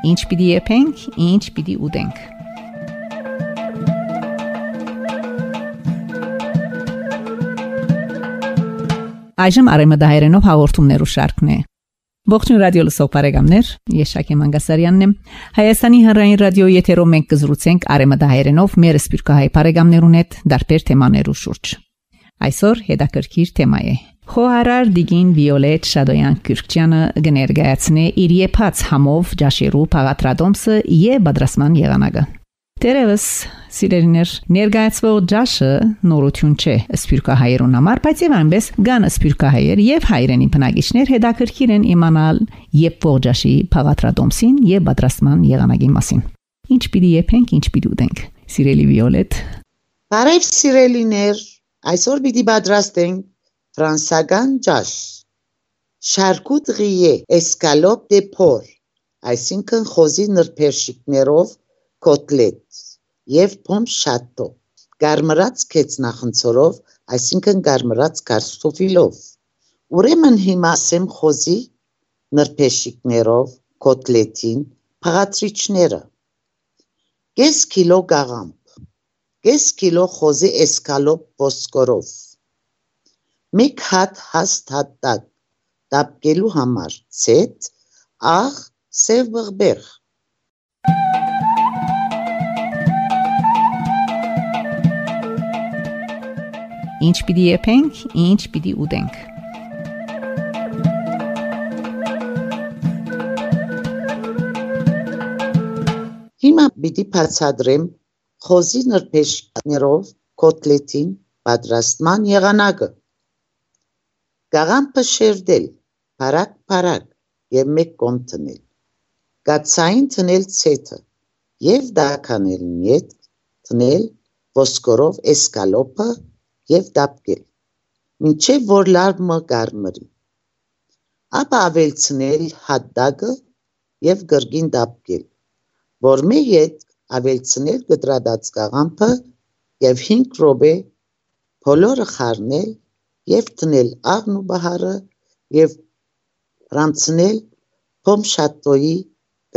Ինչ պիտի եփենք, ինչ պիտի ուտենք։ Այժմ արեմդահայերենով հաղորդումներու շարքն է։ Ողջույն ռադիո լսող բարեկամներ, ես Շակե Մանգասարյանն եմ։ Հայաստանի հանրային ռադիոյի եթերով մենք կզրուցենք արեմդահայերենով մեր սպիրկահայ բարեկամներուն հետ դարբեր թեմաներու շուրջ։ Այսօր հետաքրքիր թեմա է։ Խոհարար Դիգին Վիոլետ Շադոյան Կուրկչյանը գներգացնե իր եփած համով ջաշիրու փաղատրադոմսը եւ բադրասման եղանակը։ Տերևս սիրելիներ ներգայացվող ջաշը նորություն չէ սպյուրքահայերուն համար, բայց եւ այնպես կան սպյուրքահայեր եւ հայրենի բնակիչներ հետաքրքիր են իմանալ եւ ողջաշի փաղատրադոմսին եւ պատրաստման եղանակի մասին։ Ինչ պիտի եփենք, ինչ պիտի ուտենք։ Սիրելի Վիոլետ։ Բարև սիրելիներ, այսօր պիտի պատրաստենք ֆրանսական ջաշ։ Շարկուտ ռիե էսկալոպ դե փոր, այսինքն խոզի նրբերշիկներով կոտլետ եւ փոմ շատո գարմրած կեցնախնցորով այսինքն գարմրած կարտոֆիլով ուրեմն հիմա ասեմ խոզի նրբերշիկներով կոտլետին փաղատրիչները կես կիլո գաղամբ կես կիլո խոզի էսկալոպ ոսկորով մեկ հատ հաստ հատակ տապկելու համար. Ցետ աղ սև բղբեղ Ինչ պիտի եփենք, ինչ պիտի ուտենք։ Հիմա պիտի բացատրեմ խոզի նրբերշիկներով կոտլետին պատրաստման եղանակը։ Գաղամպը շերդել, բարակ-բարակ եւ մեկ կոմ տնել։ Գացային տնել ցեթը եւ դականել նյետ տնել ոսկորով էսկալոպը եւ դապկել մինչեւ որ լարմը կարմրի ապա ավելցնել հատդագը եւ գրգին դապկել որ մի հետ ավելցնել գտրադած կաղամբը եւ 5 րոպե բոլորը խառնել եւ տնել աղն ու բահարը եւ ռամցնել փոմ շատոյի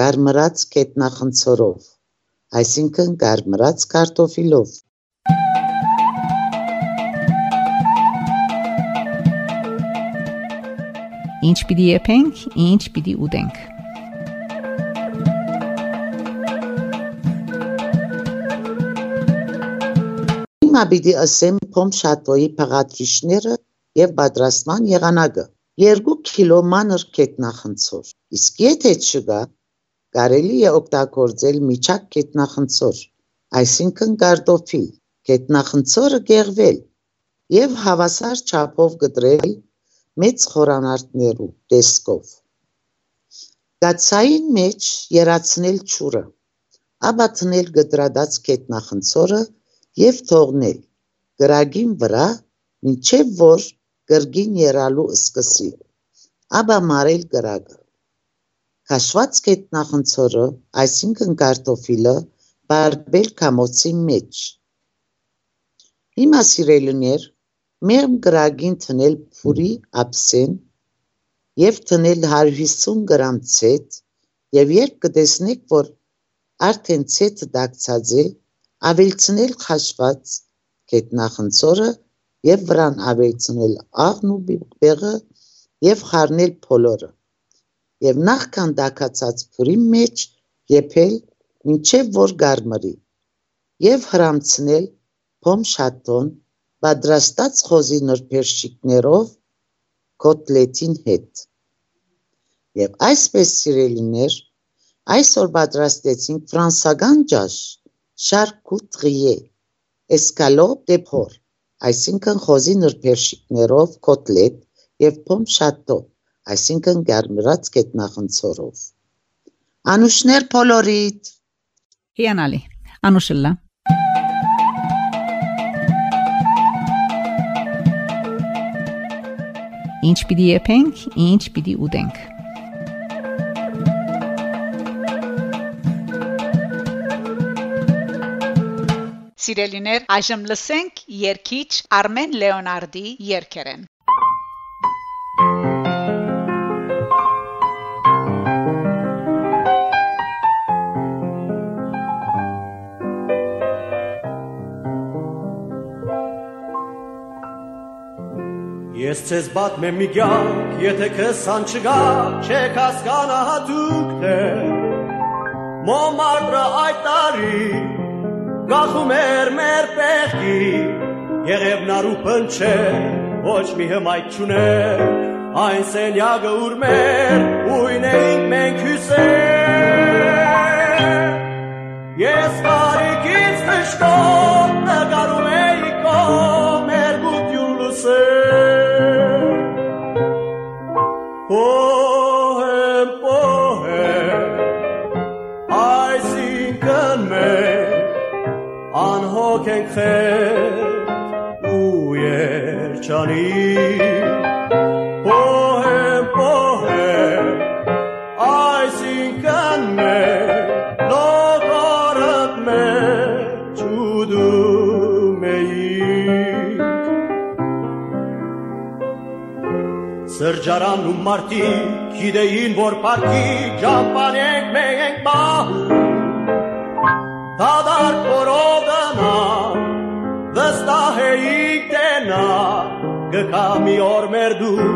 գարմրած կետնախնցորով այսինքն գարմրած կարտոֆիլով Ինչ պիտի եփենք, ինչ պիտի ուտենք։ Հիմա պիտի ասեմ փոմ շատոյի փաղադրիչները եւ պատրաստման եղանակը։ 2 կիլո մանր կետնախնցոր։ Իսկ եթե չկա, կարելի է օգտագործել միջակ կետնախնցոր, այսինքն կարտոֆիլ։ Կետնախնցորը գեղվել եւ հավասար չափով գտրել մեծ խորանարդներու տեսքով։ Գացային մեջ երացնել ճուրը, ապա տնել գտրադած կետնախնցորը եւ թողնել գրագին վրա, ինչեւ որ գրգին երալու սկսի, ապա մարել գրագը։ Քաշված կետնախնցորը, այսինքն կարտոֆիլը, բարբել կամոցի մեջ։ Հիմա սիրելիներ, մեղմ գրագին տնել փուրի ափսեն եւ տնել 150 գրամ ցետ եւ երբ կտեսնեք որ արդեն ցետը դակցած է ավելցնել խաշված կետնախնցորը եւ վրան ավելցնել աղն ու բեղը եւ խառնել փոլորը եւ նախքան դակացած փուրի մեջ եփել մինչեւ որ գարմրի եւ հրամցնել փոմ շատոն պատրաստած խոզի նրբերշիկներով կոտլետին հետ։ Եվ այսպես սիրելիներ, այսօր պատրաստեցինք ֆրանսական ջաշ, շարկուտրիե, էսկալոպ դե փոր, այսինքն խոզի նրբերշիկներով կոտլետ եւ փոմ շատո, այսինքն գարմրած կետնախնցորով։ Անուշներ փոլորիտ։ Հիանալի։ Անուշլա Ինչ պիտի եփենք, ինչ պիտի ուտենք։ Սիրելիներ, այժմ լսենք երգիչ Արմեն Լեոնարդի երգերեն։ Ես ցեզ բատմեմ մի գյակ, եթե քսան չգա, չեք հասկանա հատուկ թե։ Մոմարդը այդ տարի գախում էր մեր պեղքի Եղև նարու պնչե, ոչ մի հմայք չուներ Այն սենյագը ուր մեր, ույն էինք մենք հյուսեր Ես բարիկից թշտոտ նգարում Սրջարանն ու մարդիկ գիտեին, որ պարկի ճամպան ենք մենք պահում Դադար կորով դնա, վստահեիք տենա Գկա մի օր մեր դու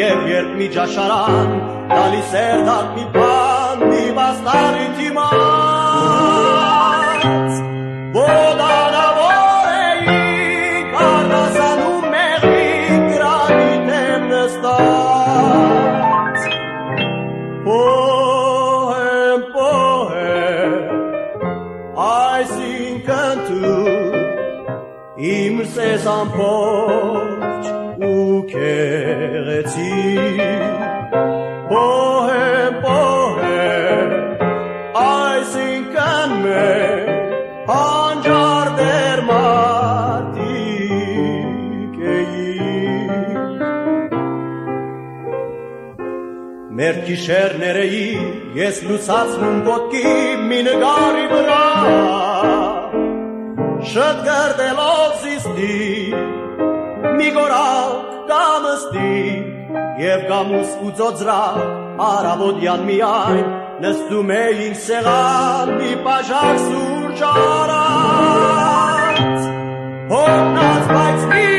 և երբ մի ճաշարան Տալիս էր դատ մի պան, մի բաստարի թիմաց ամբողջ ու քեղեցիկ Պոհեմ, պոհեմ, այսինքն մեր հանջար դեր մարդիկ էինք Մեր գիշերներեի ես լուսացնում ոտքի մի նգարի վրա Շտ գրդելով զիստի, մի գորակ կամստի, և գամուս ու ծոծրակ, արավոդյան միայն, նստում էին սեղան մի պաժակ սուրճ արած, հոգնած բայց միացիկ,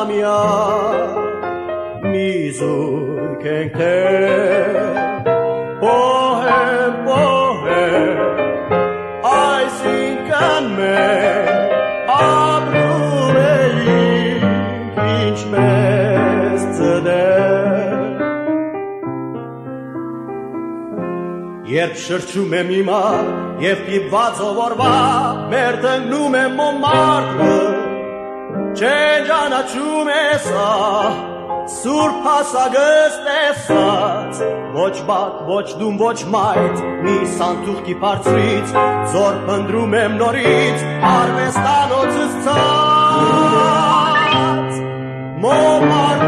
քսանամյա մի զույգ ենք թե պոհեմ պոհեմ այսինքն մեր ապրում էինք ինչպես ծդեր Երբ շրջում եմ իմա և պիպված ովորվա մեր տնգնում եմ մոմարդը չենջանաչում ես Սուրբ հասագս տեսած Ոչ բակ, ոչ դում, ոչ մայթ Մի սանտուղքի պարծրից Զոր պնդրում եմ նորից Արվեստանոցս ծած Մոմարվի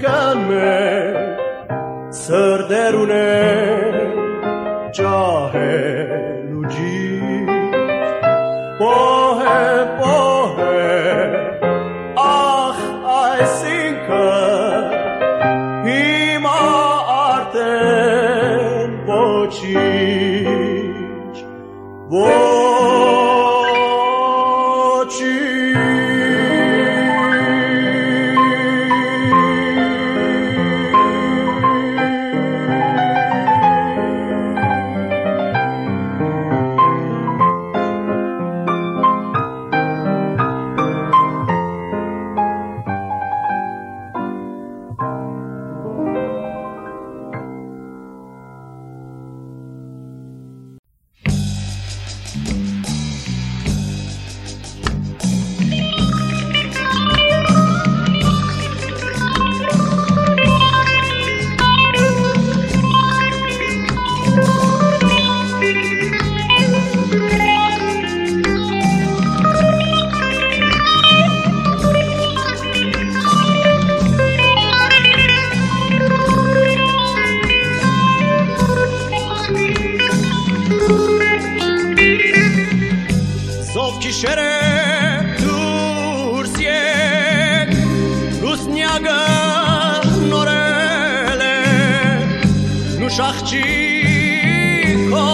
Այսինքն մեր Սրդեր ունեն Ճահել լուսնյակը նորել է նուշախճի քո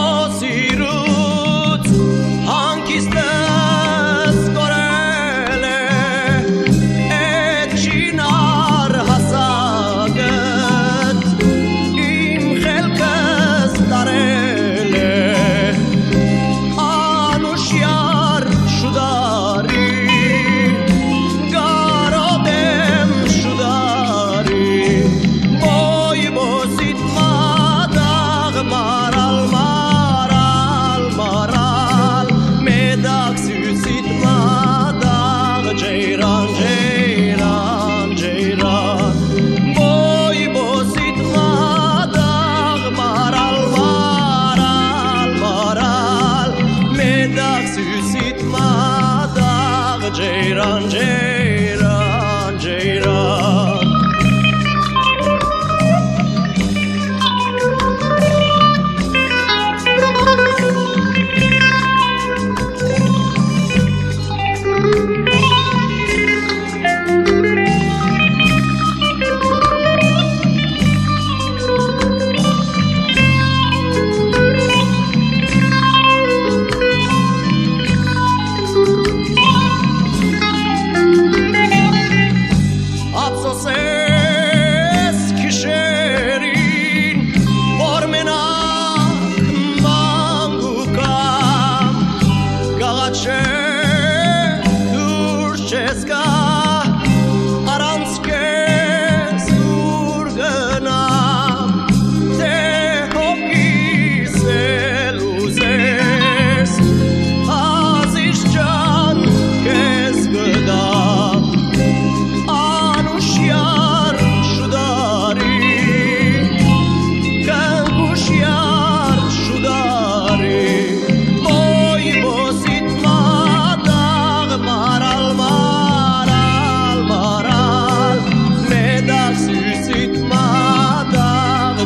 ma da geiran geiran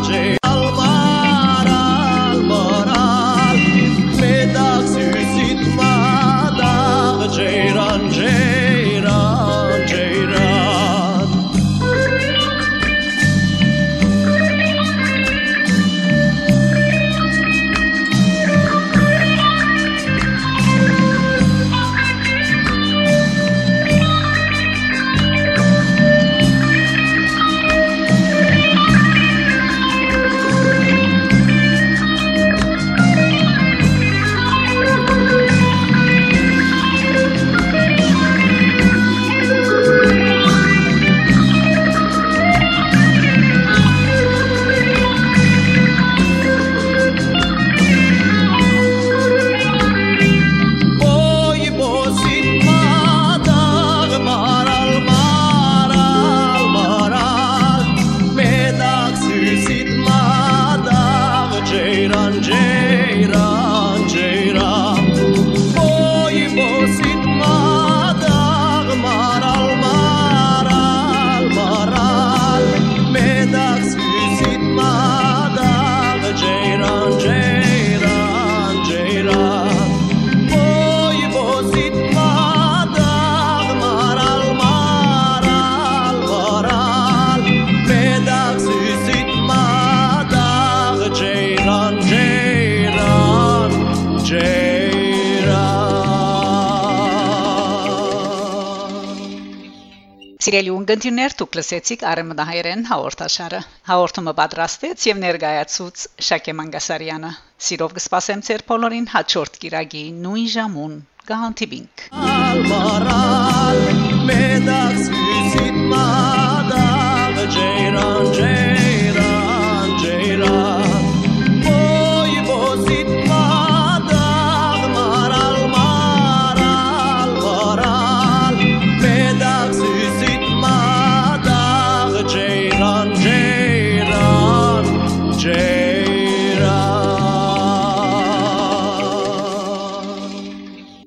magic. Սիրելի ուղդիներ, դուք լսեցիք Արեմնահայերեն հաղորդաշարը։ Հաղորդումը պատրաստեց եւ ներկայացուց Շակե Մանգասարյանը։ Սիրով կսպասեմ ձեր բոլորին հաջորդ կիրագի նույն ժամուն։ Կհանդիպինք։ Ալմարա